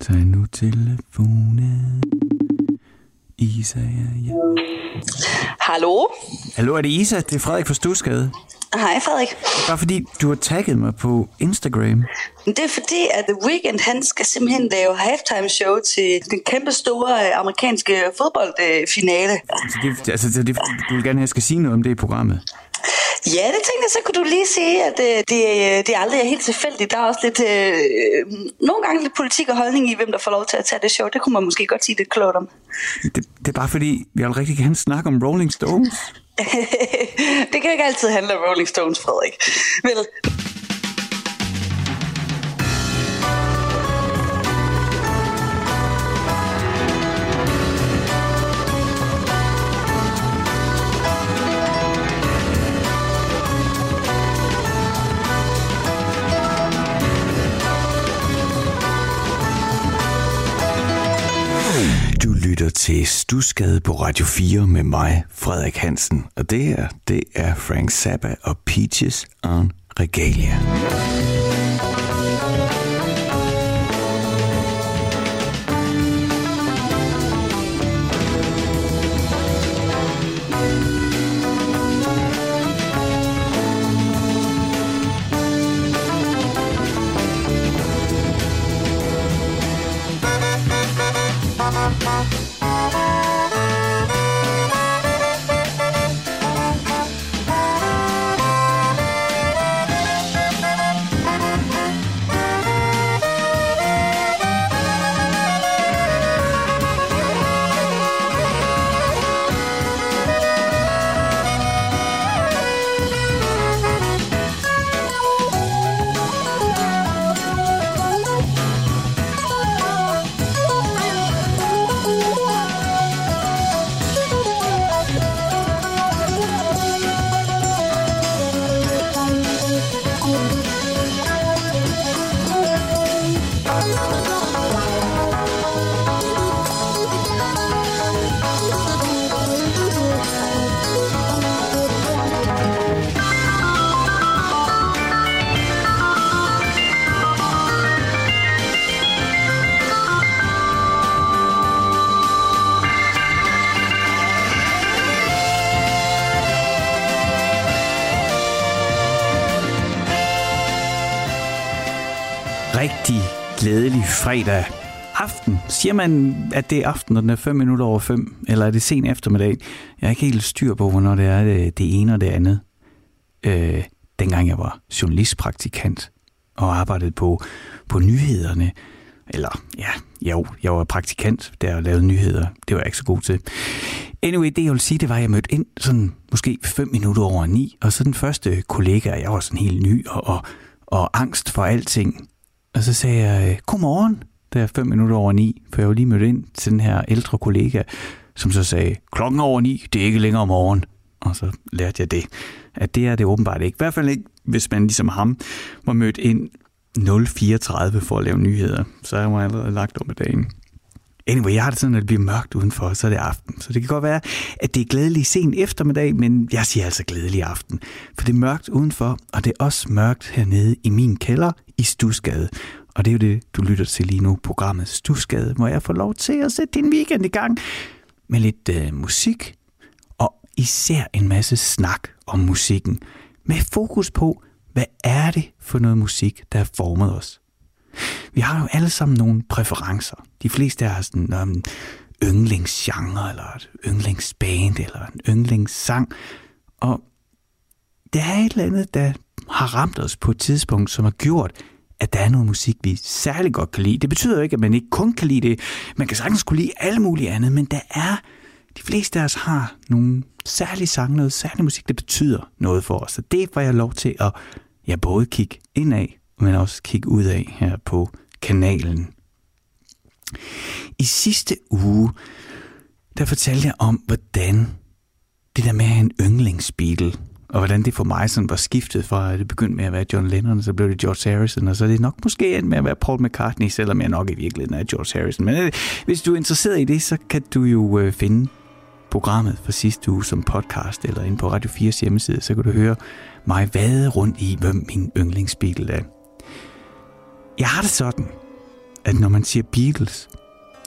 Tag nu telefonen. Isa er hjemme. Hallo? Hallo, er det Isa? Det er Frederik fra Stusgade. Hej Frederik. Bare fordi du har tagget mig på Instagram. Det er fordi, at The Weeknd han skal simpelthen lave halftime show til den kæmpe store øh, amerikanske fodboldfinale. Så det, altså, det, det, du vil gerne have, at jeg skal sige noget om det i programmet. Ja, det tænkte jeg, så kunne du lige sige, at øh, det, øh, det er aldrig helt tilfældigt. Der er også lidt, øh, nogle gange lidt politik og holdning i, hvem der får lov til at tage det show. Det kunne man måske godt sige lidt klogt om. Det, det er bare fordi, jeg vil rigtig gerne snakke om Rolling Stones. det kan ikke altid handle om Rolling Stones, Frederik. Vel, lytter til Stusgade på Radio 4 med mig, Frederik Hansen. Og det her, det er Frank Zappa og Peaches on Regalia. Fredag aften. Siger man, at det er aften, når den er 5 minutter over 5? Eller er det sen eftermiddag? Jeg er ikke helt styr på, hvornår det er øh, det, ene og det andet. Øh, dengang jeg var journalistpraktikant og arbejdede på, på nyhederne. Eller, ja, jo, jeg var praktikant, der og lavede nyheder. Det var jeg ikke så god til. Anyway, det jeg vil sige, det var, at jeg mødte ind sådan måske 5 minutter over 9, og så den første kollega, jeg var sådan helt ny og, og, og angst for alting. Og så sagde jeg, øh, godmorgen, der er 5 minutter over 9, for jeg var lige mødt ind til den her ældre kollega, som så sagde, klokken over 9, det er ikke længere om morgen. Og så lærte jeg det, at det er det åbenbart ikke. I hvert fald ikke, hvis man ligesom ham var mødt ind 034 for at lave nyheder. Så er jeg allerede lagt om dagen. Anyway, jeg har det sådan, at det bliver mørkt udenfor, så er det aften. Så det kan godt være, at det er glædelig sen eftermiddag, men jeg siger altså glædelig aften. For det er mørkt udenfor, og det er også mørkt hernede i min kælder i Stusgade. Og det er jo det, du lytter til lige nu, programmet Stusgade, hvor jeg får lov til at sætte din weekend i gang med lidt øh, musik, og især en masse snak om musikken, med fokus på, hvad er det for noget musik, der har formet os. Vi har jo alle sammen nogle præferencer. De fleste har sådan en yndlingsgenre, eller et yndlingsband, eller en yndlingssang. Og det er et eller andet, der har ramt os på et tidspunkt, som har gjort, at der er noget musik, vi særlig godt kan lide. Det betyder jo ikke, at man ikke kun kan lide det. Man kan sagtens kunne lide alle mulige andet, men der er, de fleste af os har nogle særlige sange, noget særlig musik, der betyder noget for os. Så det får jeg lov til at jeg både kigge indad, men også kigge ud af her på kanalen. I sidste uge, der fortalte jeg om, hvordan det der med at have en yndlingsbeatle, og hvordan det for mig sådan var skiftet fra, at det begyndte med at være John Lennon, og så blev det George Harrison, og så er det nok måske end med at være Paul McCartney, selvom jeg nok i virkeligheden er George Harrison. Men øh, hvis du er interesseret i det, så kan du jo øh, finde programmet fra sidste uge som podcast eller ind på Radio 4's hjemmeside, så kan du høre mig vade rundt i, hvem min yndlingsbeatle er. Jeg har det sådan, at når man siger Beatles,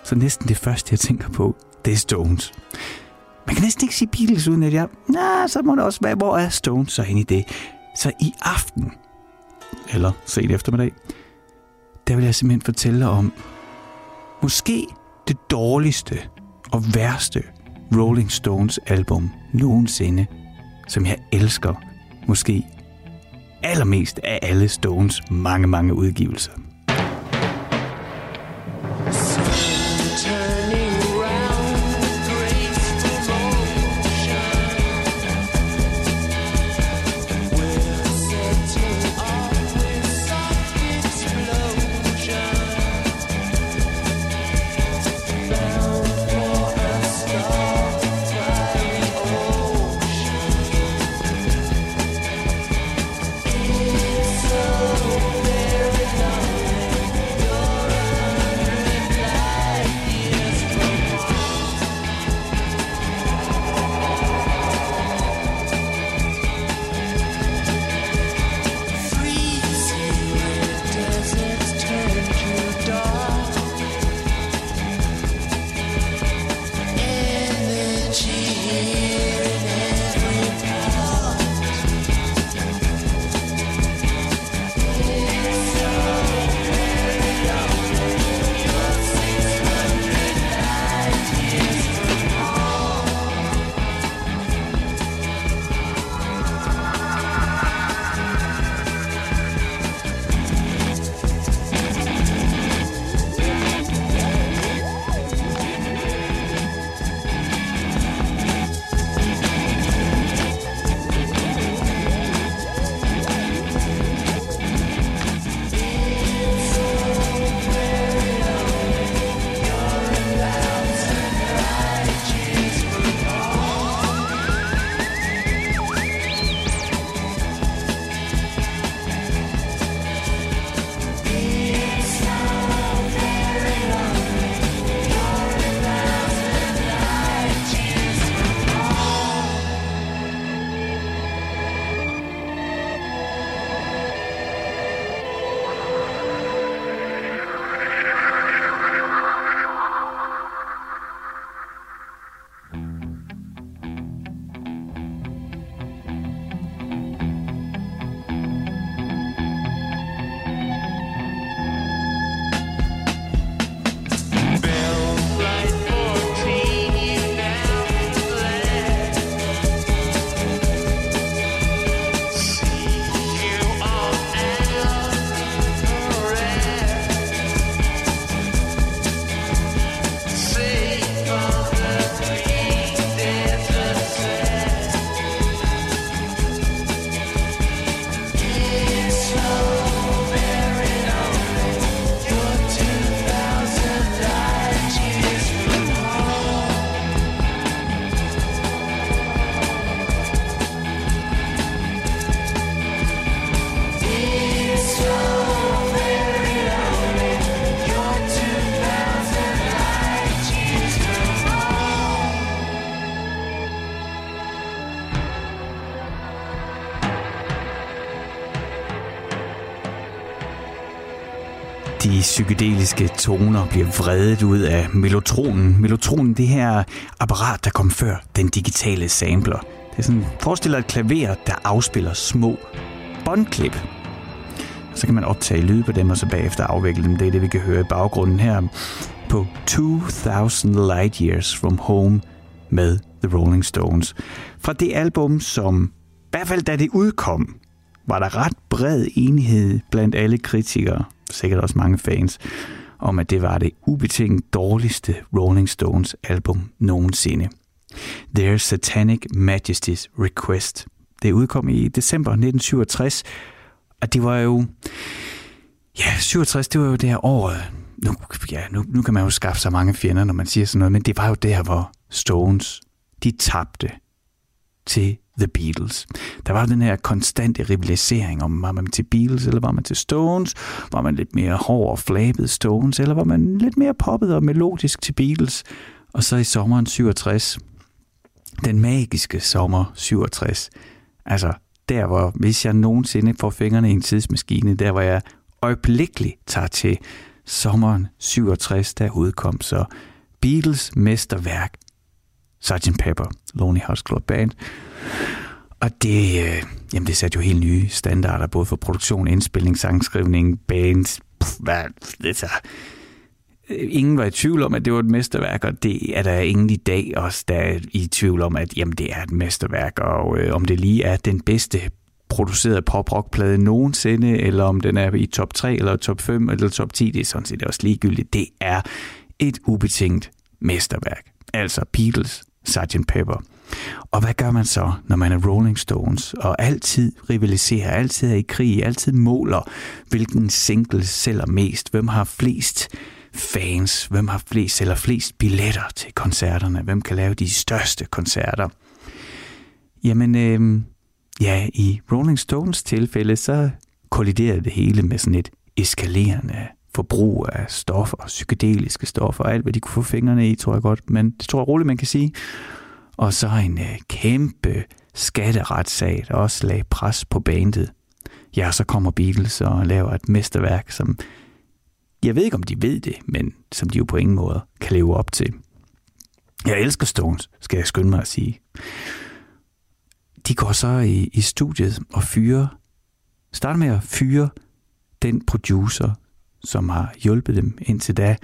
så næsten det første, jeg tænker på, det er Stones. Man kan næsten ikke sige Beatles, uden at jeg... Nej, så må det også være, hvor er Stones så inde i det? Så i aften, eller sent eftermiddag, der vil jeg simpelthen fortælle om måske det dårligste og værste Rolling Stones album nogensinde, som jeg elsker, måske allermest af alle Stones mange, mange udgivelser. Psykedeliske toner bliver vredet ud af melotronen. Melotronen, det her apparat, der kom før den digitale sampler. Det er sådan, forestiller et klaver, der afspiller små båndklip. Så kan man optage lyd på dem, og så bagefter afvikle dem. Det er det, vi kan høre i baggrunden her på 2000 Light Years From Home med The Rolling Stones. Fra det album, som i hvert fald da det udkom, var der ret bred enighed blandt alle kritikere sikkert også mange fans, om at det var det ubetinget dårligste Rolling Stones album nogensinde. Their Satanic Majesty's Request. Det udkom i december 1967, og det var jo... Ja, 67, det var jo det her år... Nu, ja, nu, nu kan man jo skaffe sig mange fjender, når man siger sådan noget, men det var jo der, hvor Stones, de tabte til The Beatles. Der var den her konstante rivalisering om, var man til Beatles, eller var man til Stones? Var man lidt mere hård og flabet Stones, eller var man lidt mere poppet og melodisk til Beatles? Og så i sommeren 67, den magiske sommer 67. Altså, der hvor, hvis jeg nogensinde får fingrene i en tidsmaskine, der hvor jeg øjeblikkeligt tager til sommeren 67, der udkom så Beatles mesterværk, Sgt. Pepper, Lonely Hearts Club Band. Og det, øh, jamen det satte jo helt nye standarder, både for produktion, indspilning, sangskrivning, bands, pff, hvad, altså, øh, ingen var i tvivl om, at det var et mesterværk, og det er der ingen i dag også, der er i tvivl om, at jamen, det er et mesterværk, og øh, om det lige er den bedste produceret pop-rock-plade nogensinde, eller om den er i top 3, eller top 5, eller top 10, det er sådan set også ligegyldigt. Det er et ubetinget mesterværk. Altså Beatles, Sgt. Pepper. Og hvad gør man så, når man er Rolling Stones, og altid rivaliserer, altid er i krig, altid måler, hvilken single sælger mest, hvem har flest fans, hvem har flest eller flest billetter til koncerterne, hvem kan lave de største koncerter. Jamen, øh, ja, i Rolling Stones tilfælde, så kolliderede det hele med sådan et eskalerende forbrug af stoffer, psykedeliske stoffer, alt hvad de kunne få fingrene i, tror jeg godt, men det tror jeg roligt, man kan sige. Og så en øh, kæmpe skatteretssag, der også lagde pres på bandet. Ja, så kommer Beatles og laver et mesterværk, som jeg ved ikke, om de ved det, men som de jo på ingen måde kan leve op til. Jeg elsker Stones, skal jeg skynde mig at sige. De går så i, i studiet og fyrer, starter med at fyre den producer, som har hjulpet dem indtil da,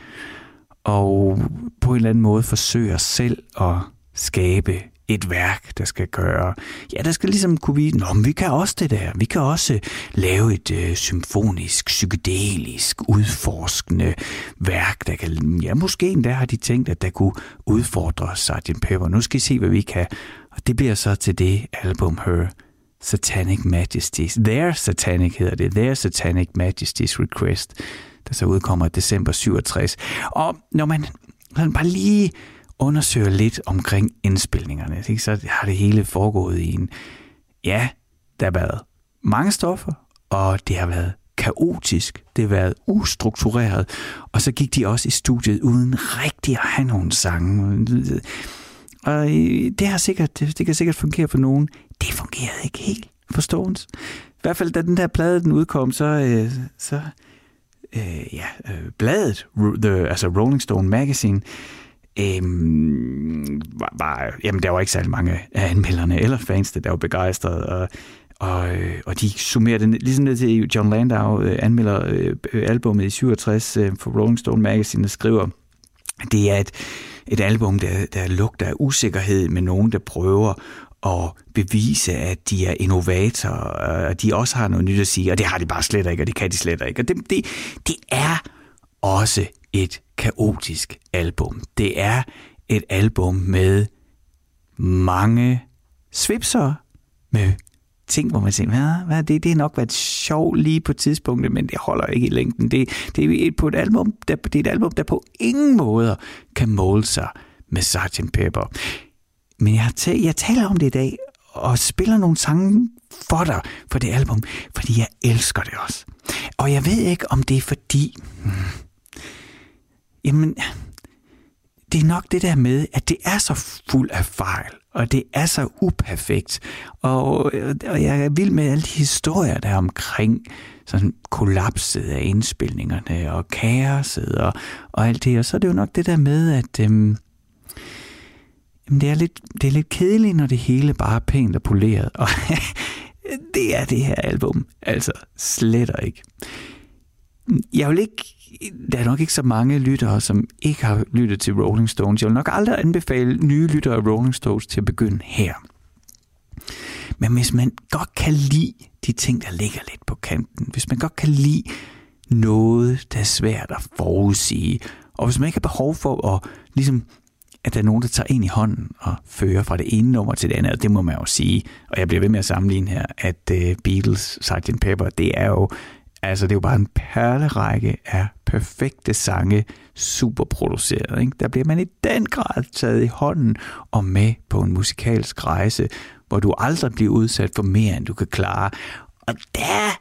og på en eller anden måde forsøger selv at skabe et værk, der skal gøre, ja, der skal ligesom kunne vide, Nå, vi kan også det der, vi kan også lave et øh, symfonisk, psykedelisk, udforskende værk, der kan, ja, måske endda har de tænkt, at der kunne udfordre Sgt. Pepper. Nu skal I se, hvad vi kan. Og det bliver så til det album Her Satanic Majesties. Their Satanic hedder det. Their Satanic Majesties Request, der så udkommer i december 67. Og når man, sådan man bare lige undersøger lidt omkring indspilningerne, ikke? så har det hele foregået i en... Ja, der har været mange stoffer, og det har været kaotisk, det har været ustruktureret, og så gik de også i studiet uden rigtig at have nogen sange. Og øh, det, har sikkert, det, det kan sikkert fungere for nogen. Det fungerede ikke helt forståens. I hvert fald, da den der plade den udkom, så, øh, så øh, ja, øh, bladet, the, altså Rolling Stone Magazine, øhm, var, var, jamen, der var ikke særlig mange af anmelderne eller fans, der var begejstrede, og, og, øh, og de summerede det ligesom ned til John Landau øh, anmelder øh, albumet i 67 øh, for Rolling Stone Magazine, der skriver, det er et, et album, der, der lugter af usikkerhed med nogen, der prøver at bevise, at de er innovatorer, og øh, at de også har noget nyt at sige, og det har de bare slet ikke, og det kan de slet ikke. Og det, det, det er også et kaotisk album. Det er et album med mange svipser, med ting, hvor man siger, hvad, hvad det, det er nok været sjovt lige på tidspunktet, men det holder ikke i længden. Det, det, er, et, på et album, der, det er et album, der på ingen måder kan måle sig med Sgt. Pepper. Men jeg, tæ- jeg taler om det i dag, og spiller nogle sange for dig, for det album, fordi jeg elsker det også. Og jeg ved ikke, om det er fordi... Hmm, jamen, det er nok det der med, at det er så fuld af fejl, og det er så uperfekt. Og, og jeg er vild med alle de historier, der er omkring sådan kollapset af indspilningerne, og kaoset, og, og alt det. Og så er det jo nok det der med, at øhm, jamen det, er lidt, det er lidt kedeligt, når det hele bare er pænt og poleret. Og det er det her album altså slet ikke. Jeg vil ikke der er nok ikke så mange lyttere, som ikke har lyttet til Rolling Stones. Jeg vil nok aldrig anbefale nye lyttere af Rolling Stones til at begynde her. Men hvis man godt kan lide de ting, der ligger lidt på kanten, hvis man godt kan lide noget, der er svært at forudsige, og hvis man ikke har behov for at, ligesom, at der er nogen, der tager ind i hånden og fører fra det ene nummer til det andet, og det må man jo sige, og jeg bliver ved med at sammenligne her, at uh, Beatles, Sgt. Pepper, det er jo Altså, det er jo bare en perlerække af perfekte sange, superproduceret. Ikke? Der bliver man i den grad taget i hånden og med på en musikalsk rejse, hvor du aldrig bliver udsat for mere, end du kan klare. Og der,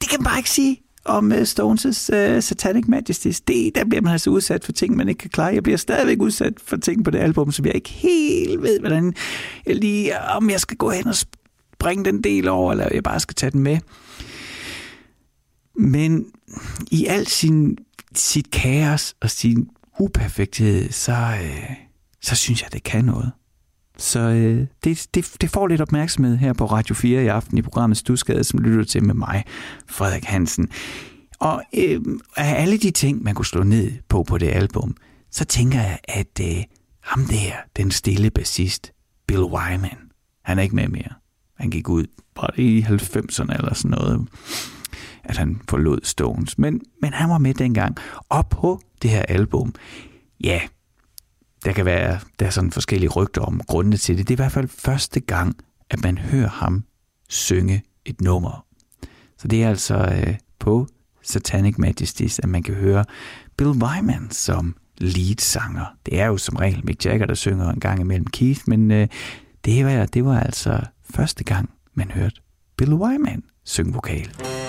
det kan man bare ikke sige om øh, Stones' uh, Satanic Majesties. Det, der bliver man altså udsat for ting, man ikke kan klare. Jeg bliver stadigvæk udsat for ting på det album, som jeg ikke helt ved, hvordan jeg lige, om jeg skal gå hen og bringe den del over, eller jeg bare skal tage den med. Men i al sin, sit kaos og sin uperfekthed, så, øh, så synes jeg, det kan noget. Så øh, det, det, det får lidt opmærksomhed her på Radio 4 i aften i programmet Stusgade, som lytter til med mig, Frederik Hansen. Og øh, af alle de ting, man kunne slå ned på på det album, så tænker jeg, at øh, ham der, den stille bassist, Bill Wyman, han er ikke med mere. Han gik ud bare i 90'erne eller sådan noget, at han forlod Stones. Men, men han var med dengang. Og på det her album, ja, der kan være der er sådan forskellige rygter om grundene til det. Det er i hvert fald første gang, at man hører ham synge et nummer. Så det er altså øh, på Satanic Majesties, at man kan høre Bill Wyman som leadsanger. Det er jo som regel Mick Jagger, der synger en gang imellem Keith, men øh, det, var, det var altså første gang, man hørte Bill Wyman synge vokal.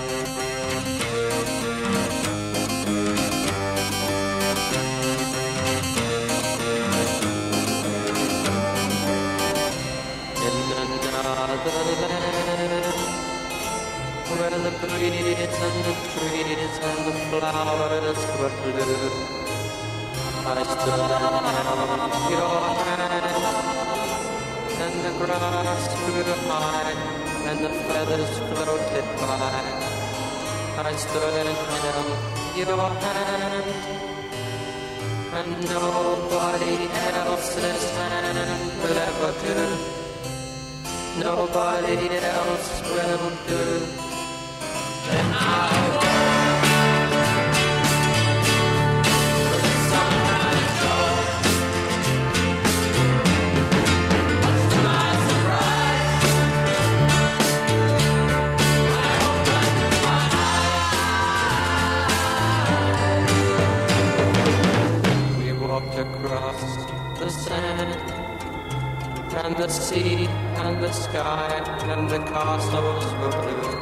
Breeze and the trees and the flowers were blue. I stood and held your hand, and the grass grew high, and the feathers floated by. I stood and held your hand, and nobody else's hand will ever do. Nobody else will do. And the sea and the sky and the castles were blue.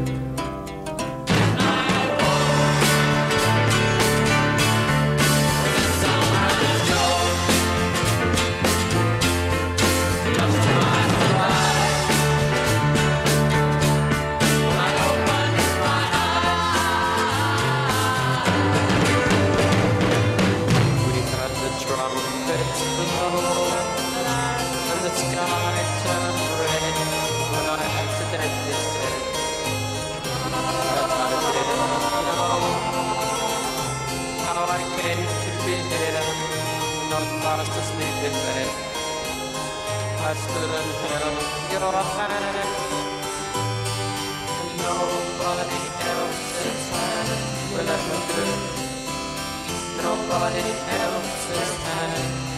do. Nobody else will do. I stood and held your hand. And nobody else's hand will ever do. Nobody else's hand.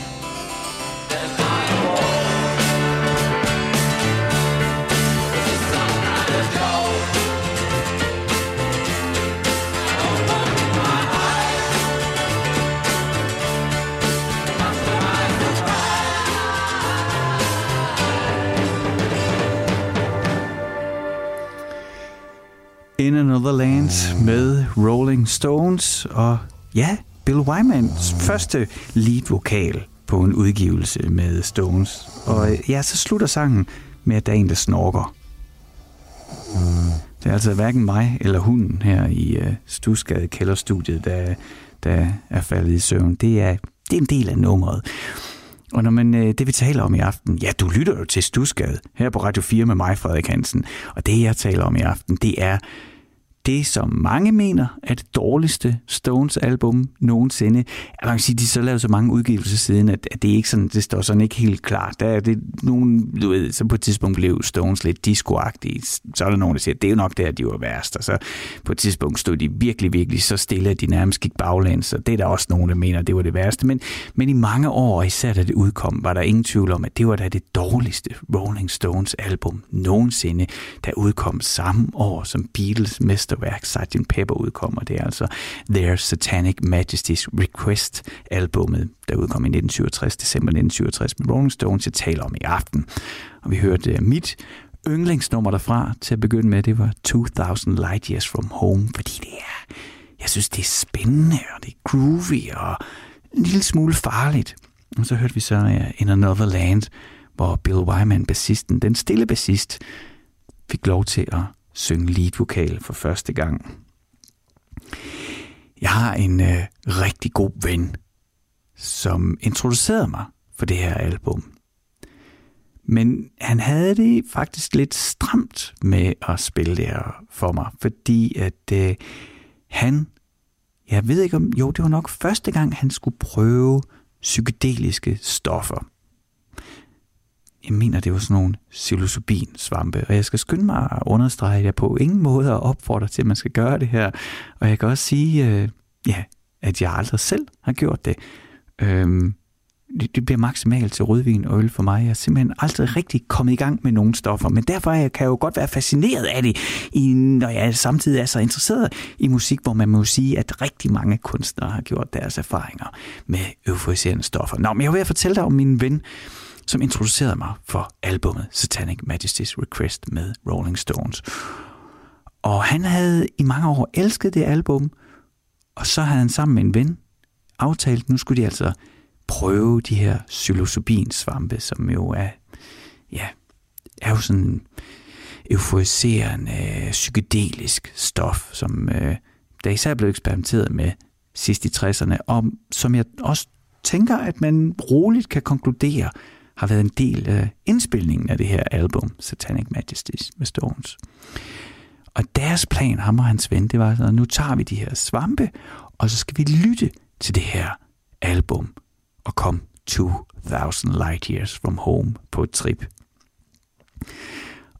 In Another Land med Rolling Stones og ja, Bill Wymans første lead-vokal på en udgivelse med Stones. Og ja, så slutter sangen med, at der er en, der snorker. Det er altså hverken mig eller hunden her i uh, Stusgade kælderstudiet, der, der er faldet i søvn. Det er, det er en del af nummeret. Og når man, øh, det vi taler om i aften, ja, du lytter jo til Stusgade her på Radio 4 med mig, Frederik Hansen. Og det jeg taler om i aften, det er det, som mange mener er det dårligste Stones album nogensinde. Jeg kan sige, de så lavet så mange udgivelser siden, at, at det ikke sådan, det står sådan ikke helt klart. Der er det nogen, du ved, så på et tidspunkt blev Stones lidt discoagtige. Så er der nogen, der siger, at det er jo nok der, de var værst. Og så på et tidspunkt stod de virkelig, virkelig så stille, at de nærmest gik baglæns. Og det er der også nogen, der mener, at det var det værste. Men, men i mange år, især da det udkom, var der ingen tvivl om, at det var da det dårligste Rolling Stones album nogensinde, der udkom samme år som Beatles mesterværk Sgt. Pepper udkom, det er altså Their Satanic Majesty's Request albumet, der udkom i 1967, december 1967 med Rolling Stones, jeg taler om i aften. Og vi hørte øh, mit yndlingsnummer derfra til at begynde med, det var 2000 Light Years From Home, fordi det er, jeg synes, det er spændende, og det er groovy, og en lille smule farligt. Og så hørte vi så uh, In Another Land, hvor Bill Wyman, bassisten, den stille bassist, fik lov til at synge leadvokal for første gang. Jeg har en øh, rigtig god ven, som introducerede mig for det her album. Men han havde det faktisk lidt stramt med at spille det her for mig, fordi at øh, han, jeg ved ikke om, jo det var nok første gang, han skulle prøve psykedeliske stoffer jeg mener, det var sådan nogle psilocybin-svampe, og jeg skal skynde mig at understrege, at jeg på ingen måde er opfordrer til, at man skal gøre det her. Og jeg kan også sige, øh, ja, at jeg aldrig selv har gjort det. Øhm, det, det bliver maksimalt til rødvin og øl for mig. Jeg er simpelthen aldrig rigtig kommet i gang med nogle stoffer, men derfor kan jeg jo godt være fascineret af det, i, når jeg samtidig er så interesseret i musik, hvor man må sige, at rigtig mange kunstnere har gjort deres erfaringer med euforiserende stoffer. Nå, men jeg vil ved fortælle dig om min ven, som introducerede mig for albummet Satanic Majesty's Request med Rolling Stones. Og han havde i mange år elsket det album, og så havde han sammen med en ven aftalt, nu skulle de altså prøve de her psilocybin-svampe, som jo er, ja, er jo sådan euforiserende, psykedelisk stof, som øh, der især blev eksperimenteret med sidst i 60'erne, og som jeg også tænker, at man roligt kan konkludere, har været en del af indspilningen af det her album, Satanic Majesties med Stones. Og deres plan, ham og hans ven, det var, sådan, nu tager vi de her svampe, og så skal vi lytte til det her album og komme 2000 light years from home på et trip.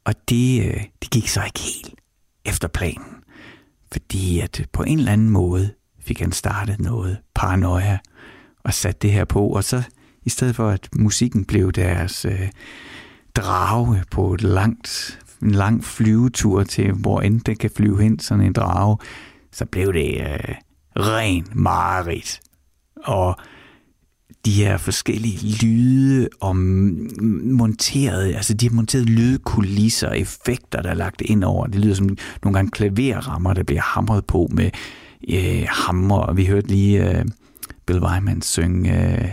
Og det, øh, det gik så ikke helt efter planen, fordi at på en eller anden måde fik han startet noget paranoia og sat det her på, og så i stedet for at musikken blev deres øh, drage på et langt, en lang flyvetur til, hvor end det kan flyve hen, sådan en drage, så blev det øh, ren mareridt. Og de her forskellige lyde og monterede, altså de har monteret lydkulisser og effekter, der er lagt ind over. Det lyder som nogle gange klaverrammer, der bliver hamret på med øh, hammer. Vi hørte lige øh, Bill Wyman synge øh,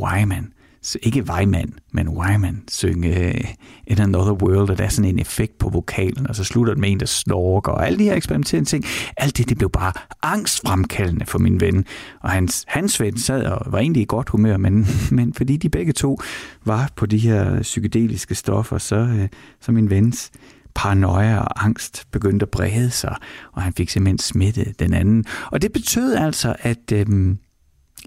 Wyman, så ikke Wyman, men Wyman synge øh, In Another World, og der er sådan en effekt på vokalen, og så slutter det med en, der snorker, og alle de her eksperimenterende ting, alt det, det blev bare angstfremkaldende for min ven. Og hans, hans ven sad og var egentlig i godt humør, men, men fordi de begge to var på de her psykedeliske stoffer, så, øh, så min vens paranoia og angst begyndte at brede sig, og han fik simpelthen smittet den anden. Og det betød altså, at øhm,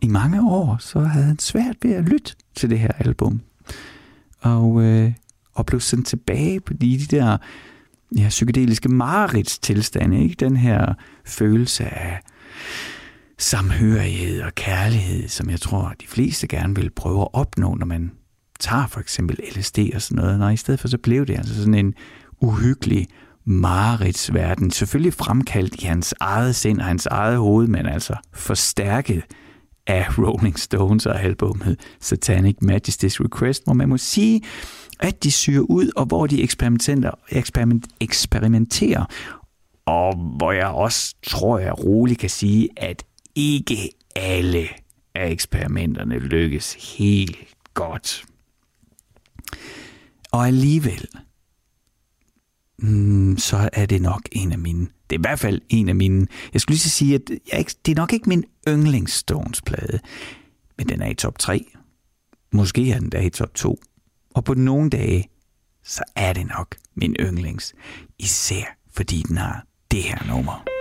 i mange år, så havde han svært ved at lytte til det her album. Og, øh, og blev sendt tilbage på de, de der ja, psykedeliske mareridstilstande, ikke? Den her følelse af samhørighed og kærlighed, som jeg tror, de fleste gerne vil prøve at opnå, når man tager for eksempel LSD og sådan noget. Nej, i stedet for så blev det altså sådan en uhyggelig mareridsverden. Selvfølgelig fremkaldt i hans eget sind og hans eget hoved, men altså forstærket af Rolling Stones og albumet Satanic Majesty's Request, hvor man må sige, at de syrer ud, og hvor de eksperimenterer, eksperiment, eksperimenterer og hvor jeg også tror, jeg roligt kan sige, at ikke alle af eksperimenterne lykkes helt godt. Og alligevel, mm, så er det nok en af mine, det er i hvert fald en af mine, jeg skulle lige så sige, at jeg, det er nok ikke min yndlingsstones-plade, men den er i top 3. Måske er den der i top 2. Og på nogle dage, så er det nok min yndlings. Især fordi den har det her nummer.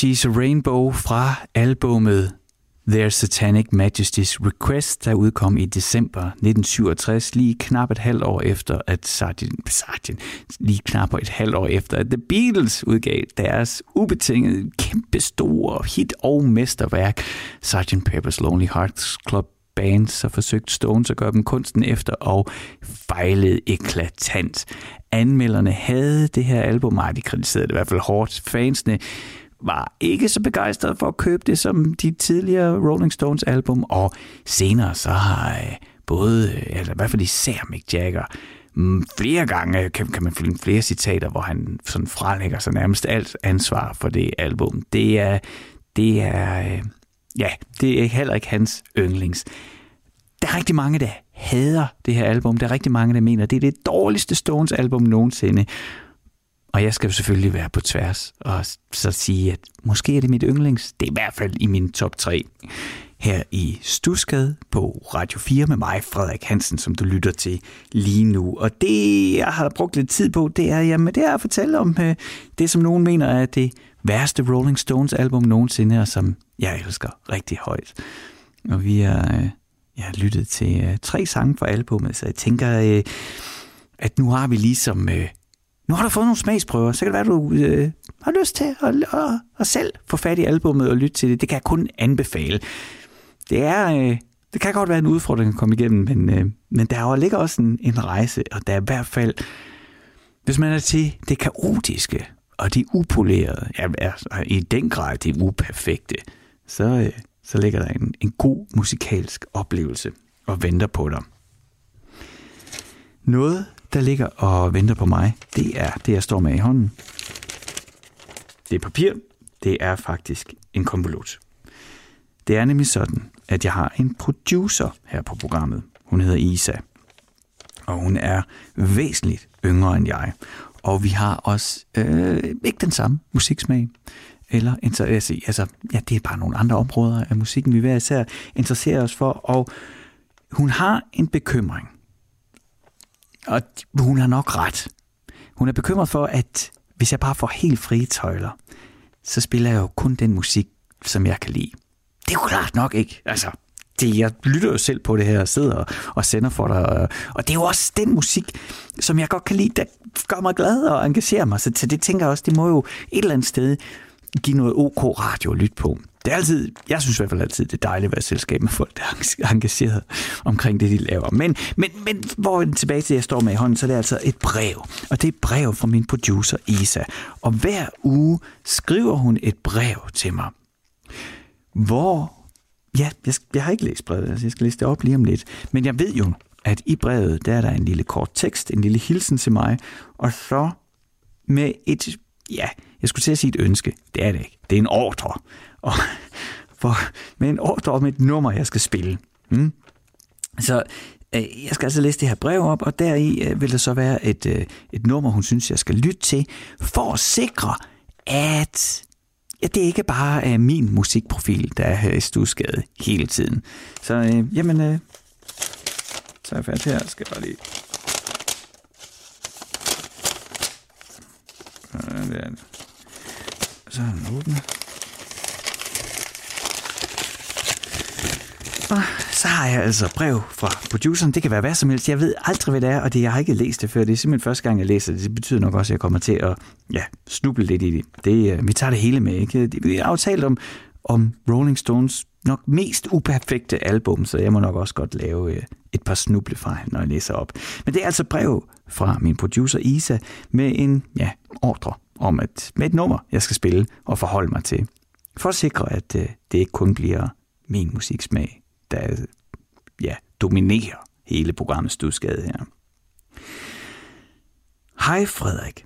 She's a Rainbow fra albumet Their Satanic Majesty's Request, der udkom i december 1967, lige knap et halvt år efter, at Sgt. Sgt. lige knap et halvt år efter, at The Beatles udgav deres ubetingede kæmpestore hit og mesterværk, Sgt. Pepper's Lonely Hearts Club Band, så forsøgte Stones at gøre dem kunsten efter og fejlede eklatant. Anmelderne havde det her album, og de kritiserede det i hvert fald hårdt. Fansene var ikke så begejstret for at købe det som de tidligere Rolling Stones album, og senere så har øh, både, eller i hvert fald især Mick Jagger, mm, flere gange øh, kan, kan man finde flere citater, hvor han sådan frelægger sig nærmest alt ansvar for det album. Det er, det er, ja, det er heller ikke hans yndlings. Der er rigtig mange, der hader det her album. Der er rigtig mange, der mener, det er det dårligste Stones album nogensinde. Og jeg skal jo selvfølgelig være på tværs og så sige, at måske er det mit yndlings. Det er i hvert fald i min top 3 her i Stusgade på Radio 4 med mig, Frederik Hansen, som du lytter til lige nu. Og det, jeg har brugt lidt tid på, det er, jamen, det er at fortælle om øh, det, som nogen mener er det værste Rolling Stones album nogensinde, og som jeg elsker rigtig højt. Og vi har, øh, jeg har lyttet til øh, tre sange fra albumet, så jeg tænker, øh, at nu har vi ligesom... Øh, nu har du fået nogle smagsprøver, så kan det være, at du øh, har lyst til at, at, at selv få fat i albummet og lytte til det. Det kan jeg kun anbefale det er... Øh, det kan godt være en udfordring at komme igennem, men, øh, men der ligger også en, en rejse, og der er i hvert fald, hvis man er til det kaotiske og det upolerede, ja, altså, i den grad det uperfekte, så, øh, så ligger der en, en god musikalsk oplevelse og venter på dig. Noget, der ligger og venter på mig, det er det, jeg står med i hånden. Det er papir. Det er faktisk en konvolut. Det er nemlig sådan, at jeg har en producer her på programmet. Hun hedder Isa, og hun er væsentligt yngre end jeg. Og vi har også øh, ikke den samme musiksmag. Eller interesse, altså, ja, det er bare nogle andre områder af musikken, vi hver især interesserer os for. Og hun har en bekymring. Og hun har nok ret. Hun er bekymret for, at hvis jeg bare får helt frie tøjler, så spiller jeg jo kun den musik, som jeg kan lide det er jo klart nok ikke. Altså, det, jeg lytter jo selv på det her og sidder og, sender for dig. Og det er jo også den musik, som jeg godt kan lide, der gør mig glad og engagerer mig. Så til det tænker jeg også, det må jo et eller andet sted give noget OK radio at lytte på. Det er altid, jeg synes i hvert fald altid, det er dejligt at være selskab med folk, der er engageret omkring det, de laver. Men, men, men hvor tilbage til, jeg står med i hånden, så er det altså et brev. Og det er et brev fra min producer Isa. Og hver uge skriver hun et brev til mig hvor... Ja, jeg, jeg har ikke læst brevet, altså jeg skal læse det op lige om lidt. Men jeg ved jo, at i brevet, der er der en lille kort tekst, en lille hilsen til mig, og så med et, ja, jeg skulle til at sige et ønske. Det er det ikke. Det er en ordre. Og for, med en ordre om et nummer, jeg skal spille. Mm. Så øh, jeg skal altså læse det her brev op, og deri øh, vil der så være et, øh, et nummer, hun synes, jeg skal lytte til, for at sikre, at ja, det er ikke bare øh, min musikprofil, der er her i Stusgade hele tiden. Så øh, jamen, øh, så er jeg fat her. Skal jeg bare lige... Sådan der. Så er den åbnet. Og så har jeg altså brev fra produceren. Det kan være hvad som helst. Jeg ved aldrig, hvad det er, og det, jeg har ikke læst det før. Det er simpelthen første gang, jeg læser det. Det betyder nok også, at jeg kommer til at ja, snuble lidt i det. det uh, vi tager det hele med. Ikke? Vi har aftalt om, om Rolling Stones nok mest uperfekte album, så jeg må nok også godt lave uh, et par snublefejl, når jeg læser op. Men det er altså brev fra min producer Isa med en ja, ordre om at, med et nummer, jeg skal spille og forholde mig til. For at sikre, at øh, det ikke kun bliver min musiksmag, der ja, dominerer hele programmet Stusgade her. Hej Frederik.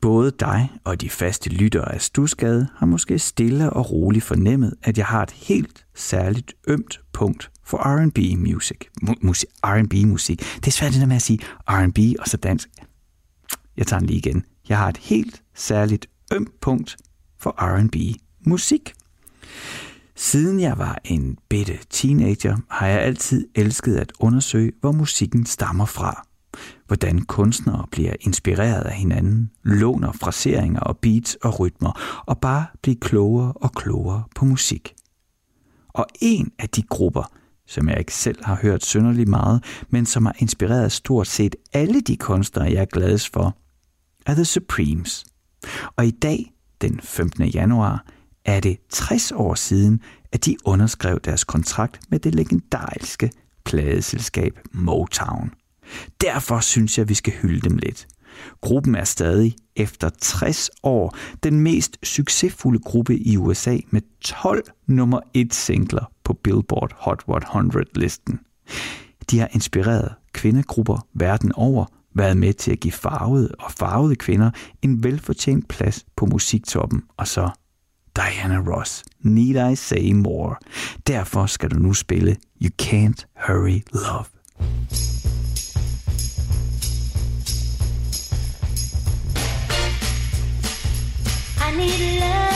Både dig og de faste lyttere af Stusgade har måske stille og roligt fornemmet, at jeg har et helt særligt ømt punkt for R&B music. Musik, R&B musik. Det er svært det der med at sige R&B og så dansk. Jeg tager den lige igen. Jeg har et helt særligt øm punkt for R&B musik. Siden jeg var en bitte teenager, har jeg altid elsket at undersøge, hvor musikken stammer fra. Hvordan kunstnere bliver inspireret af hinanden, låner fraseringer og beats og rytmer, og bare bliver klogere og klogere på musik. Og en af de grupper, som jeg ikke selv har hørt synderligt meget, men som har inspireret stort set alle de kunstnere, jeg er gladest for, er The Supremes. Og i dag, den 15. januar, er det 60 år siden, at de underskrev deres kontrakt med det legendariske pladeselskab Motown. Derfor synes jeg, vi skal hylde dem lidt. Gruppen er stadig efter 60 år den mest succesfulde gruppe i USA med 12 nummer 1 singler på Billboard Hot 100-listen. De har inspireret kvindegrupper verden over, været med til at give farvede og farvede kvinder en velfortjent plads på musiktoppen, og så Diana Ross. Need I say more? Derfor skal du nu spille You Can't Hurry Love. I need love,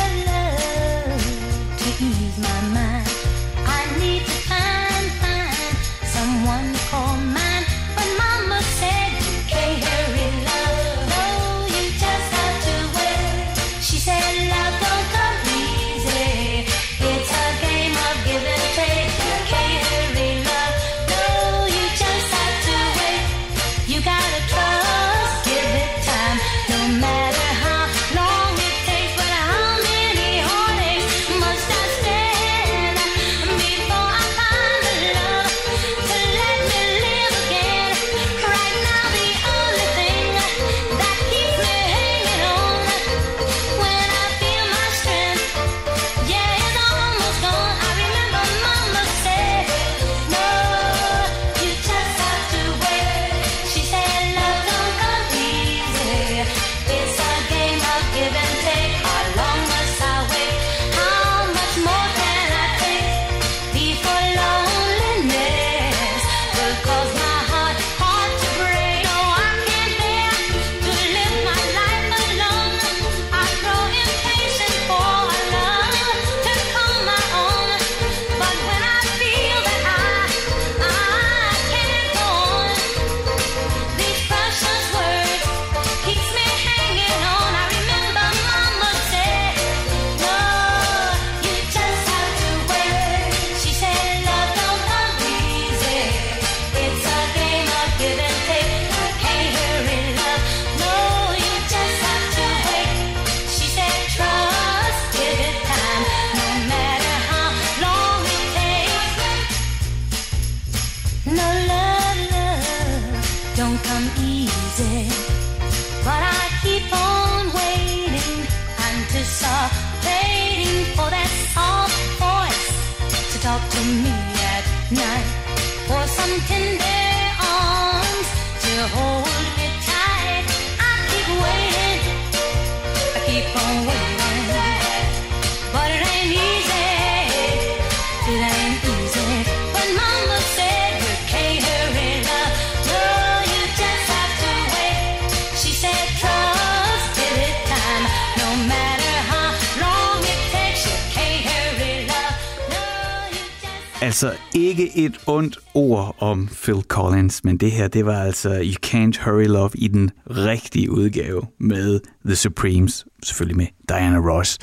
ikke et ondt ord om Phil Collins, men det her, det var altså You Can't Hurry Love i den rigtige udgave med The Supremes, selvfølgelig med Diana Ross.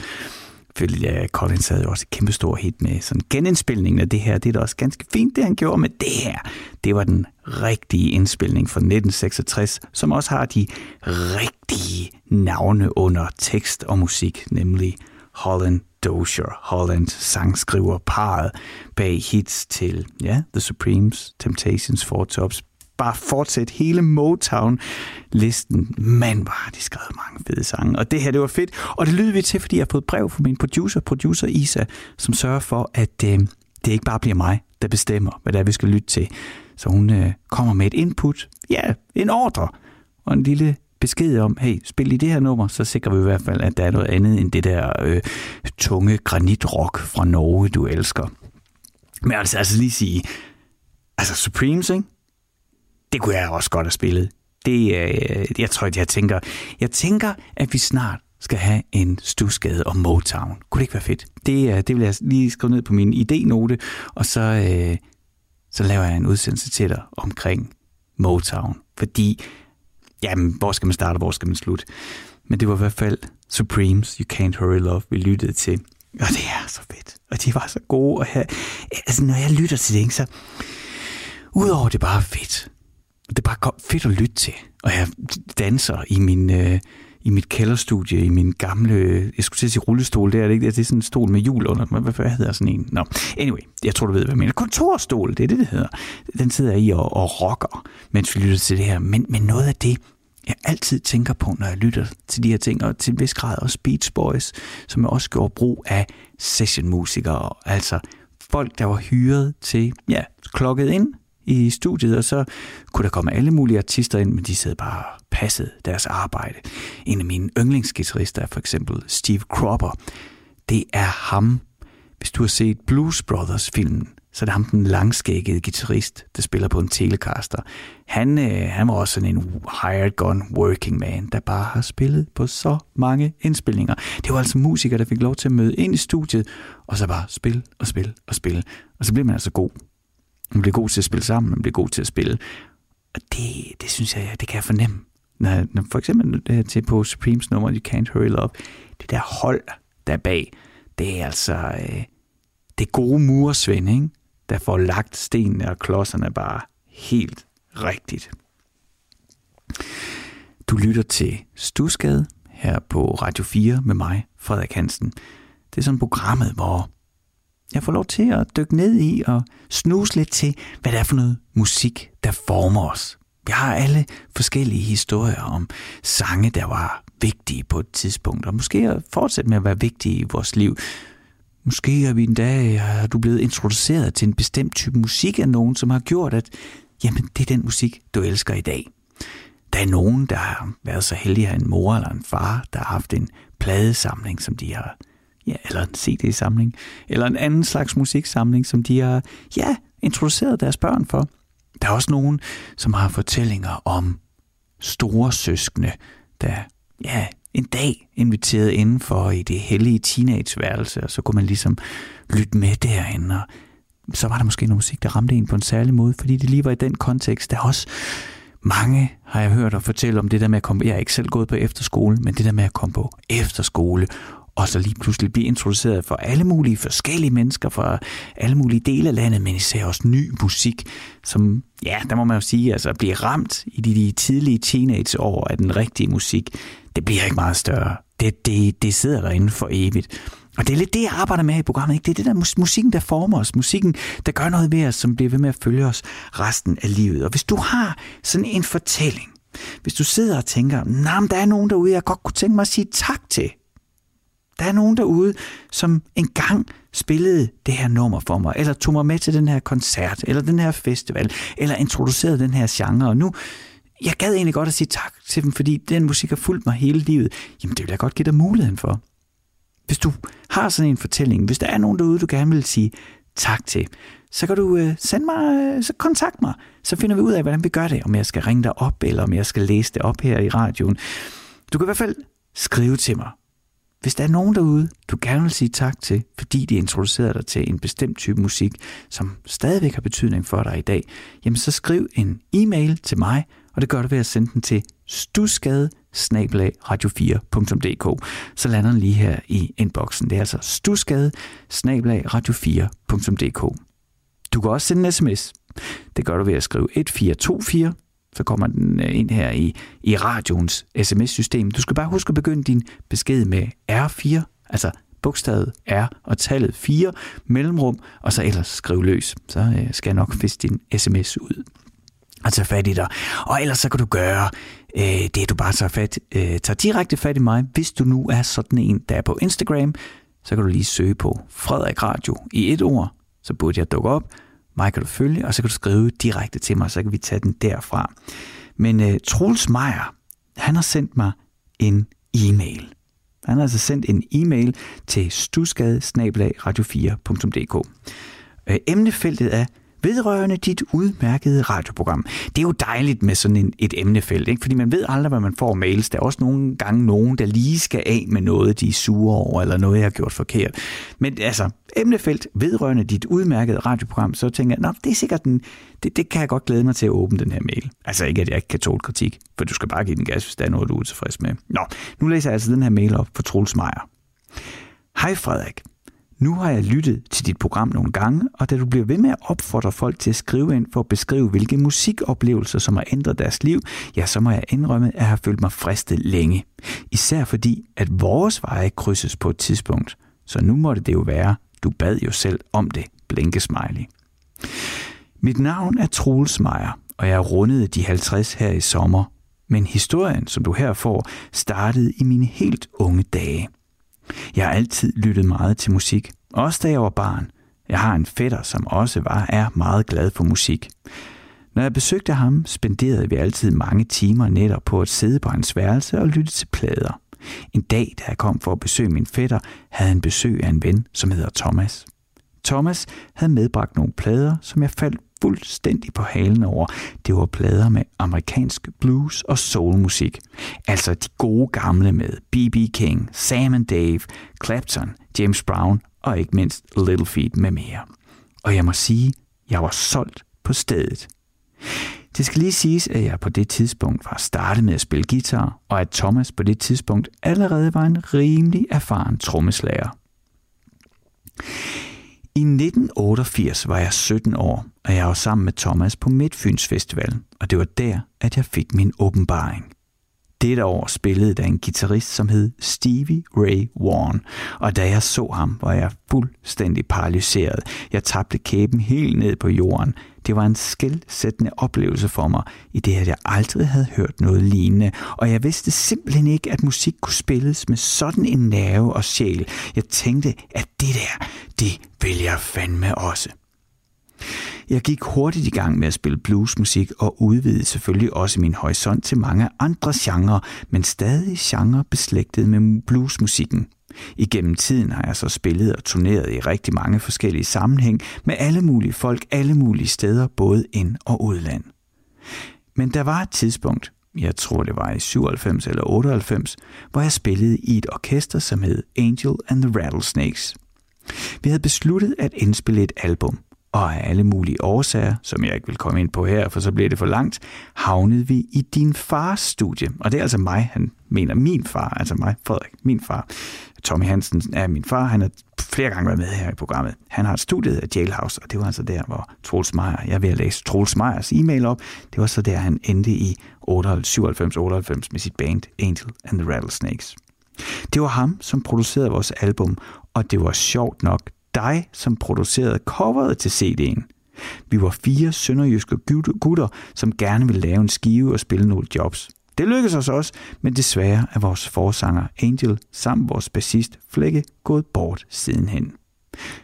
Phil ja, Collins havde jo også et kæmpestor hit med sådan genindspilningen af det her. Det er da også ganske fint, det han gjorde med det her. Det var den rigtige indspilning fra 1966, som også har de rigtige navne under tekst og musik, nemlig Holland Dozier, Holland sangskriver parret bag hits til ja, The Supremes, Temptations, Four Tops, bare fortsæt hele Motown-listen. Man, var de skrev mange fede sange. Og det her, det var fedt. Og det lyder vi til, fordi jeg har fået brev fra min producer, producer Isa, som sørger for, at øh, det ikke bare bliver mig, der bestemmer, hvad det er, vi skal lytte til. Så hun øh, kommer med et input, ja, en ordre, og en lille besked om, hey, spil i det her nummer, så sikrer vi i hvert fald, at der er noget andet end det der øh, tunge granitrock fra Norge, du elsker. Men altså, altså lige sige, altså Supremes, ikke? det kunne jeg også godt have spillet. Det, øh, jeg tror, at jeg tænker, jeg tænker, at vi snart skal have en stusgade om Motown. Kunne det ikke være fedt? Det, øh, det vil jeg lige skrive ned på min idénote, og så, øh, så laver jeg en udsendelse til dig omkring Motown. Fordi, jamen, hvor skal man starte, og hvor skal man slutte? Men det var i hvert fald Supremes, You Can't Hurry Love, vi lyttede til. Og det er så fedt. Og de var så gode. Og jeg, altså, når jeg lytter til det, ikke, så udover det bare fedt, det er bare fedt at lytte til. Og jeg danser i min... Øh, i mit kælderstudie, i min gamle, jeg skulle til at sige rullestol, det er det ikke, det er sådan en stol med hjul under, hvad, hvad hedder sådan en? Nå, anyway, jeg tror du ved, hvad jeg mener. Kontorstol, det er det, det hedder. Den sidder jeg i og, og rocker, mens vi lytter til det her. Men, men noget af det, jeg altid tænker på, når jeg lytter til de her ting, og til en vis grad også Beach Boys, som jeg også gjorde brug af sessionmusikere, altså folk, der var hyret til, ja, klokket ind i studiet, og så kunne der komme alle mulige artister ind, men de sad bare og passede deres arbejde. En af mine yndlingsgitarrister er for eksempel Steve Cropper. det er ham. Hvis du har set Blues Brothers-filmen, så er det ham, den langskækkede guitarist, der spiller på en Telecaster. Han, øh, han var også sådan en hired gun working man, der bare har spillet på så mange indspilninger. Det var altså musikere, der fik lov til at møde ind i studiet, og så bare spille og spille og spille. Og så bliver man altså god. Man bliver god til at spille sammen, man bliver god til at spille. Og det, det synes jeg, det kan jeg fornemme. Når, når for eksempel det her til på Supremes nummer, You Can't Hurry Love, det der hold der bag, det er altså øh, det gode muresvend, ikke? der får lagt stenene og klodserne bare helt rigtigt. Du lytter til Stusgade her på Radio 4 med mig, Frederik Hansen. Det er sådan programmet, hvor jeg får lov til at dykke ned i og snuse lidt til, hvad det er for noget musik, der former os. Vi har alle forskellige historier om sange, der var vigtige på et tidspunkt, og måske at fortsætte med at være vigtige i vores liv. Måske er vi en dag, er du blevet introduceret til en bestemt type musik af nogen, som har gjort, at jamen, det er den musik, du elsker i dag. Der er nogen, der har været så heldige at have en mor eller en far, der har haft en pladesamling, som de har, ja, eller en CD-samling, eller en anden slags musiksamling, som de har, ja, introduceret deres børn for. Der er også nogen, som har fortællinger om store søskende, der ja, en dag inviteret indenfor i det hellige teenageværelse, og så kunne man ligesom lytte med derinde, og så var der måske noget musik, der ramte en på en særlig måde, fordi det lige var i den kontekst. Der er også mange, har jeg hørt at fortælle om det der med at komme, jeg er ikke selv gået på efterskole, men det der med at komme på efterskole, og så lige pludselig blive introduceret for alle mulige forskellige mennesker fra alle mulige dele af landet, men især også ny musik, som, ja, der må man jo sige, altså blive ramt i de, de tidlige teenageår af den rigtige musik, det bliver ikke meget større. Det, det, det sidder derinde for evigt. Og det er lidt det, jeg arbejder med i programmet. Ikke? Det er det der musikken, der former os. Musikken, der gør noget ved os, som bliver ved med at følge os resten af livet. Og hvis du har sådan en fortælling, hvis du sidder og tænker, nah, der er nogen derude, jeg godt kunne tænke mig at sige tak til. Der er nogen derude, som engang spillede det her nummer for mig, eller tog mig med til den her koncert, eller den her festival, eller introducerede den her genre, og nu, jeg gad egentlig godt at sige tak til dem, fordi den musik har fulgt mig hele livet. Jamen, det vil jeg godt give dig muligheden for. Hvis du har sådan en fortælling, hvis der er nogen derude, du gerne vil sige tak til, så kan du øh, sende mig, øh, så kontakt mig. Så finder vi ud af, hvordan vi gør det. Om jeg skal ringe dig op, eller om jeg skal læse det op her i radioen. Du kan i hvert fald skrive til mig. Hvis der er nogen derude, du gerne vil sige tak til, fordi de introducerede dig til en bestemt type musik, som stadigvæk har betydning for dig i dag, jamen så skriv en e-mail til mig, og det gør du ved at sende den til stusgade radio4.dk. Så lander den lige her i inboxen. Det er altså stusgade radio4.dk. Du kan også sende en sms. Det gør du ved at skrive 1424, så kommer den øh, ind her i, i radioens sms-system. Du skal bare huske at begynde din besked med R4, altså bogstavet R og tallet 4, mellemrum, og så ellers skriv løs. Så øh, skal jeg nok fiske din sms ud og tage fat i dig. Og ellers så kan du gøre øh, det, du bare tager, fat, øh, tager direkte fat i mig. Hvis du nu er sådan en, der er på Instagram, så kan du lige søge på Frederik Radio i et ord, så burde jeg dukke op. Mig kan du følge, og så kan du skrive direkte til mig, så kan vi tage den derfra. Men øh, Troels Meier, han har sendt mig en e-mail. Han har altså sendt en e-mail til stusgade radio4.dk. Øh, emnefeltet er vedrørende dit udmærkede radioprogram. Det er jo dejligt med sådan en, et emnefelt, ikke? fordi man ved aldrig, hvad man får mails. Der er også nogle gange nogen, der lige skal af med noget, de er sure over, eller noget, jeg har gjort forkert. Men altså, emnefelt vedrørende dit udmærkede radioprogram, så tænker jeg, det er sikkert den, det, det kan jeg godt glæde mig til at åbne den her mail. Altså ikke, at jeg ikke kan tåle kritik, for du skal bare give den gas, hvis der er noget, du er utilfreds med. Nå, nu læser jeg altså den her mail op for Troels Meier. Hej Frederik. Nu har jeg lyttet til dit program nogle gange, og da du bliver ved med at opfordre folk til at skrive ind for at beskrive, hvilke musikoplevelser, som har ændret deres liv, ja, så må jeg indrømme, at jeg har følt mig fristet længe. Især fordi, at vores veje krydses på et tidspunkt. Så nu måtte det jo være, du bad jo selv om det, blinke smiley. Mit navn er Troels Meier, og jeg rundede rundet de 50 her i sommer. Men historien, som du her får, startede i mine helt unge dage – jeg har altid lyttet meget til musik, også da jeg var barn. Jeg har en fætter, som også var er meget glad for musik. Når jeg besøgte ham, spenderede vi altid mange timer netop på at sidde på hans værelse og lytte til plader. En dag, da jeg kom for at besøge min fætter, havde han besøg af en ven, som hedder Thomas. Thomas havde medbragt nogle plader, som jeg faldt fuldstændig på halen over. Det var plader med amerikansk blues og soulmusik. Altså de gode gamle med B.B. King, Sam and Dave, Clapton, James Brown og ikke mindst Little Feat med mere. Og jeg må sige, jeg var solgt på stedet. Det skal lige siges, at jeg på det tidspunkt var startet med at spille guitar, og at Thomas på det tidspunkt allerede var en rimelig erfaren trommeslager. I 1988 var jeg 17 år, og jeg var sammen med Thomas på Midtfyns Festival, og det var der, at jeg fik min åbenbaring. Dette år spillede der en guitarist, som hed Stevie Ray Vaughan, og da jeg så ham, var jeg fuldstændig paralyseret. Jeg tabte kæben helt ned på jorden. Det var en skældsættende oplevelse for mig, i det at jeg aldrig havde hørt noget lignende, og jeg vidste simpelthen ikke, at musik kunne spilles med sådan en nerve og sjæl. Jeg tænkte, at det der, det vil jeg fandme også. Jeg gik hurtigt i gang med at spille bluesmusik og udvidede selvfølgelig også min horisont til mange andre genrer, men stadig genre beslægtet med bluesmusikken. Igennem tiden har jeg så spillet og turneret i rigtig mange forskellige sammenhæng med alle mulige folk, alle mulige steder, både ind- og udland. Men der var et tidspunkt, jeg tror det var i 97 eller 98, hvor jeg spillede i et orkester, som hed Angel and the Rattlesnakes. Vi havde besluttet at indspille et album, og af alle mulige årsager, som jeg ikke vil komme ind på her, for så bliver det for langt, havnede vi i din fars studie. Og det er altså mig, han mener min far, altså mig, Frederik, min far. Tommy Hansen er min far, han har flere gange været med her i programmet. Han har et studie af Jailhouse, og det var altså der, hvor Troels Meier, jeg vil læse Troels Meyers e-mail op, det var så der, han endte i 97-98 med sit band Angel and the Rattlesnakes. Det var ham, som producerede vores album, og det var sjovt nok dig, som producerede coveret til CD'en. Vi var fire sønderjyske gutter, som gerne ville lave en skive og spille nogle jobs. Det lykkedes os også, men desværre er vores forsanger Angel samt vores bassist Flække gået bort sidenhen.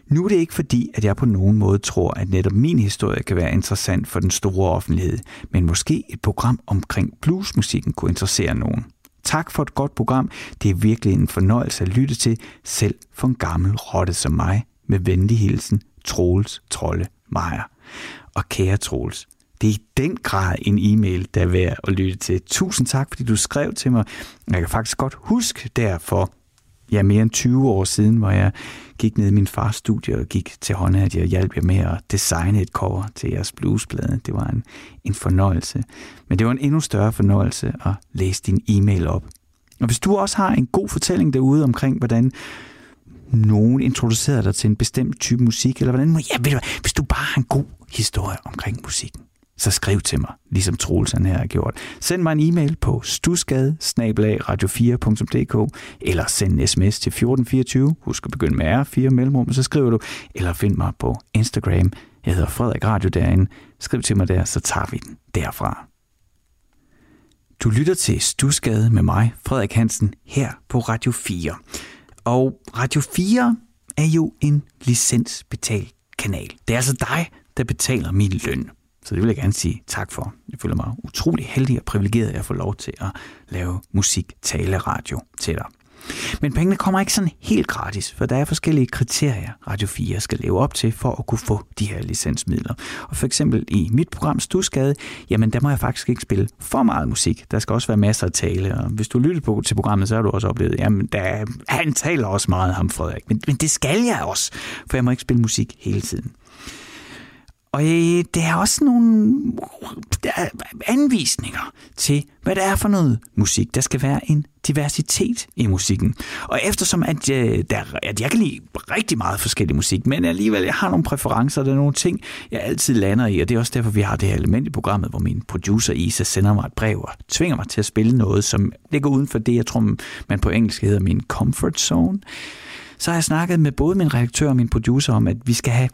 Nu er det ikke fordi, at jeg på nogen måde tror, at netop min historie kan være interessant for den store offentlighed, men måske et program omkring bluesmusikken kunne interessere nogen. Tak for et godt program. Det er virkelig en fornøjelse at lytte til, selv for en gammel rotte som mig. Med venlig hilsen, Troels Trolle Meier. Og kære Troels, det er i den grad en e-mail, der er værd at lytte til. Tusind tak, fordi du skrev til mig. Jeg kan faktisk godt huske derfor, ja, mere end 20 år siden, hvor jeg gik ned i min fars studie og gik til hånden, at jeg hjalp jer med at designe et cover til jeres bluesblade. Det var en, en fornøjelse. Men det var en endnu større fornøjelse at læse din e-mail op. Og hvis du også har en god fortælling derude omkring, hvordan nogen introducerede dig til en bestemt type musik, eller hvordan, ja, ved du, hvis du bare har en god historie omkring musikken, så skriv til mig, ligesom Troels her har gjort. Send mig en e-mail på stusgade radio4.dk eller send en sms til 1424. Husk at begynde med R4 mellemrum, så skriver du, eller find mig på Instagram. Jeg hedder Frederik Radio derinde. Skriv til mig der, så tager vi den derfra. Du lytter til Stusgade med mig, Frederik Hansen, her på Radio 4. Og Radio 4 er jo en licensbetalt kanal. Det er altså dig, der betaler min løn. Så det vil jeg gerne sige tak for. Jeg føler mig utrolig heldig og privilegeret, at jeg får lov til at lave musik, tale, radio til dig. Men pengene kommer ikke sådan helt gratis, for der er forskellige kriterier, Radio 4 skal leve op til for at kunne få de her licensmidler. Og for eksempel i mit program Stusgade, jamen der må jeg faktisk ikke spille for meget musik. Der skal også være masser af tale, og hvis du lytter på til programmet, så har du også oplevet, jamen der, han taler også meget, ham Frederik. Men, men det skal jeg også, for jeg må ikke spille musik hele tiden. Og øh, det er også nogle anvisninger til, hvad det er for noget musik. Der skal være en diversitet i musikken. Og eftersom at, øh, der, at jeg kan lide rigtig meget forskellig musik, men alligevel jeg har nogle præferencer, der er nogle ting, jeg altid lander i, og det er også derfor, vi har det her element i programmet, hvor min producer Isa sender mig et brev og tvinger mig til at spille noget, som ligger uden for det, jeg tror, man på engelsk hedder min comfort zone. Så har jeg snakket med både min redaktør og min producer om, at vi skal have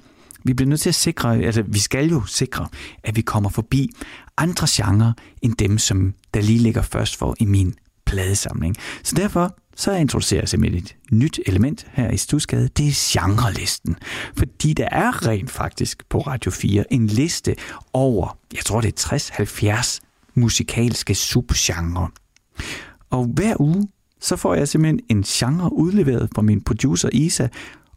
vi bliver nødt til at sikre, altså vi skal jo sikre, at vi kommer forbi andre genrer end dem, som der lige ligger først for i min pladesamling. Så derfor så introducerer jeg simpelthen et nyt element her i Stusgade. Det er genrelisten. Fordi der er rent faktisk på Radio 4 en liste over, jeg tror det er 60-70 musikalske subgenre. Og hver uge, så får jeg simpelthen en genre udleveret fra min producer Isa,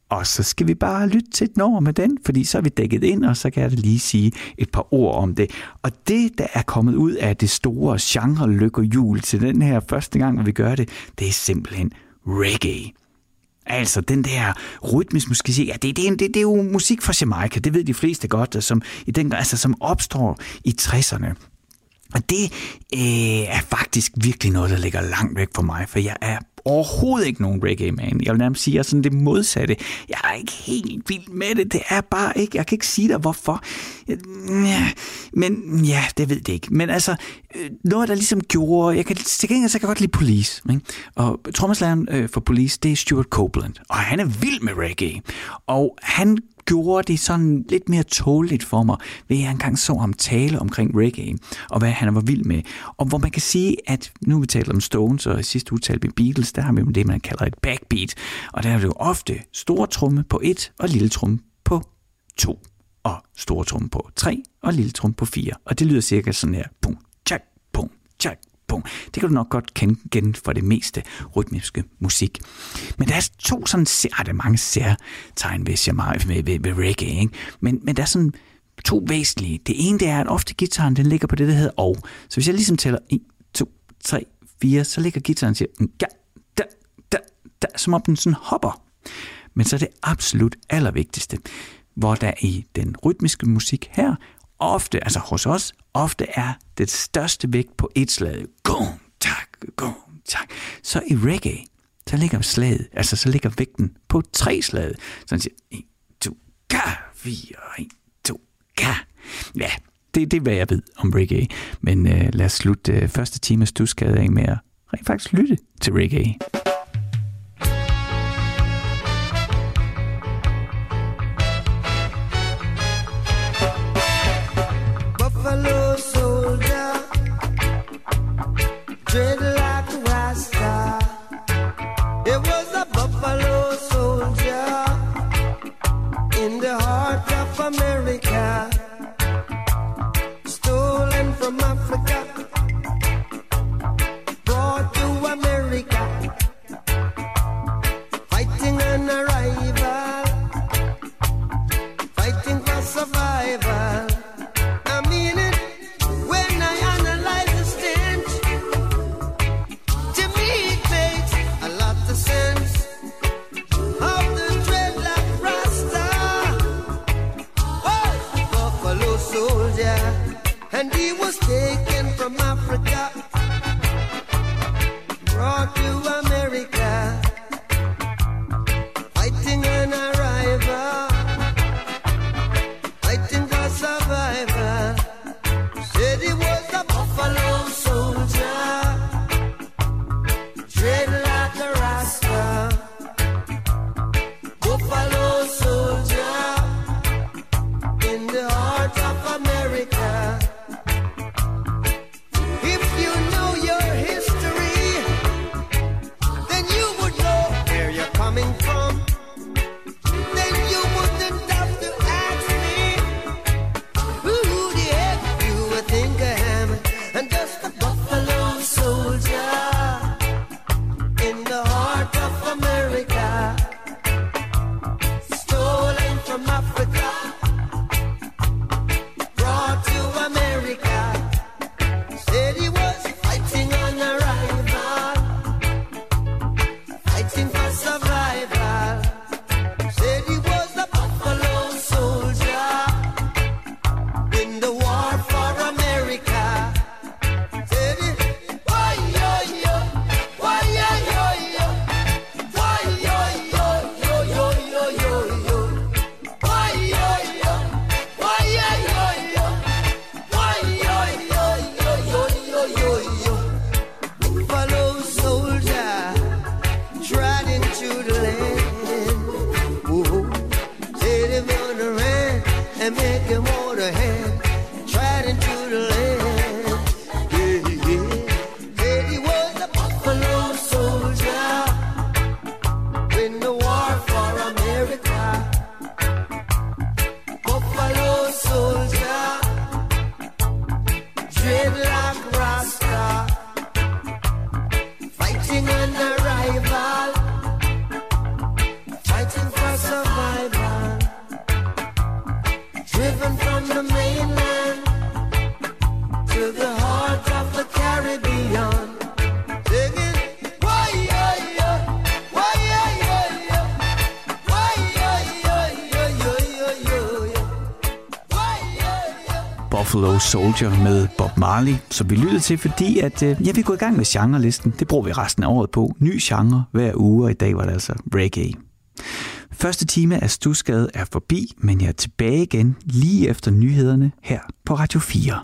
og så skal vi bare lytte til et nummer med den, fordi så er vi dækket ind, og så kan jeg lige sige et par ord om det. Og det, der er kommet ud af det store genre lykke jul til den her første gang, hvor vi gør det, det er simpelthen reggae. Altså den der rytmisk musik, ja, det, det, det, det er jo musik fra Jamaica, det ved de fleste godt, som, i den, altså, som opstår i 60'erne. Og det øh, er faktisk virkelig noget, der ligger langt væk for mig, for jeg er overhovedet ikke nogen reggae-man. Jeg vil nærmest sige, at jeg er sådan det modsatte. Jeg er ikke helt vild med det. Det er bare ikke. Jeg kan ikke sige dig, hvorfor. Ja, men ja, det ved det ikke. Men altså, øh, noget, der ligesom gjorde... Jeg kan, til gengæld, så kan jeg godt lide Police. Ikke? Og trommeslageren øh, for Police, det er Stuart Copeland. Og han er vild med reggae. Og han gjorde det sådan lidt mere tåligt for mig, ved at jeg engang så ham tale omkring reggae, og hvad han var vild med. Og hvor man kan sige, at nu vi taler om Stones, og i sidste uge talte vi Beatles, der har vi det, man kalder et backbeat. Og der er det jo ofte store tromme på et, og lille tromme på to og store tromme på tre, og lille tromme på fire. Og det lyder cirka sådan her. Pum, tjak, pum, tjak, bum. Det kan du nok godt kende igen for det meste rytmiske musik. Men der er to sådan, ah, der er mange særtegn ved, Jamaica, ved, ved, ved reggae, ikke? Men, men der er sådan to væsentlige. Det ene det er, at ofte gitaren den ligger på det, der hedder og. Så hvis jeg ligesom tæller 1, 2, 3, 4, så ligger gitaren til mm, ja, da, da, da, som om den sådan hopper. Men så er det absolut allervigtigste, hvor der i den rytmiske musik her, ofte, altså hos os, ofte er det største vægt på et slag. Gong, tak, gong, tak. Så i reggae, så ligger slaget, altså så ligger vægten på tre slag. Så han siger, 1, 2, ka, 4, 1, 2, ka. Ja, det, det er, hvad jeg ved om reggae. Men øh, lad os slutte øh, første times duskade af med at rent faktisk lytte til reggae. Soldier med Bob Marley, som vi lyttede til, fordi at, øh, ja, vi er gået i gang med genrelisten. Det bruger vi resten af året på. Ny genre hver uge, og i dag var det altså reggae. Første time af Stusgade er forbi, men jeg er tilbage igen lige efter nyhederne her på Radio 4.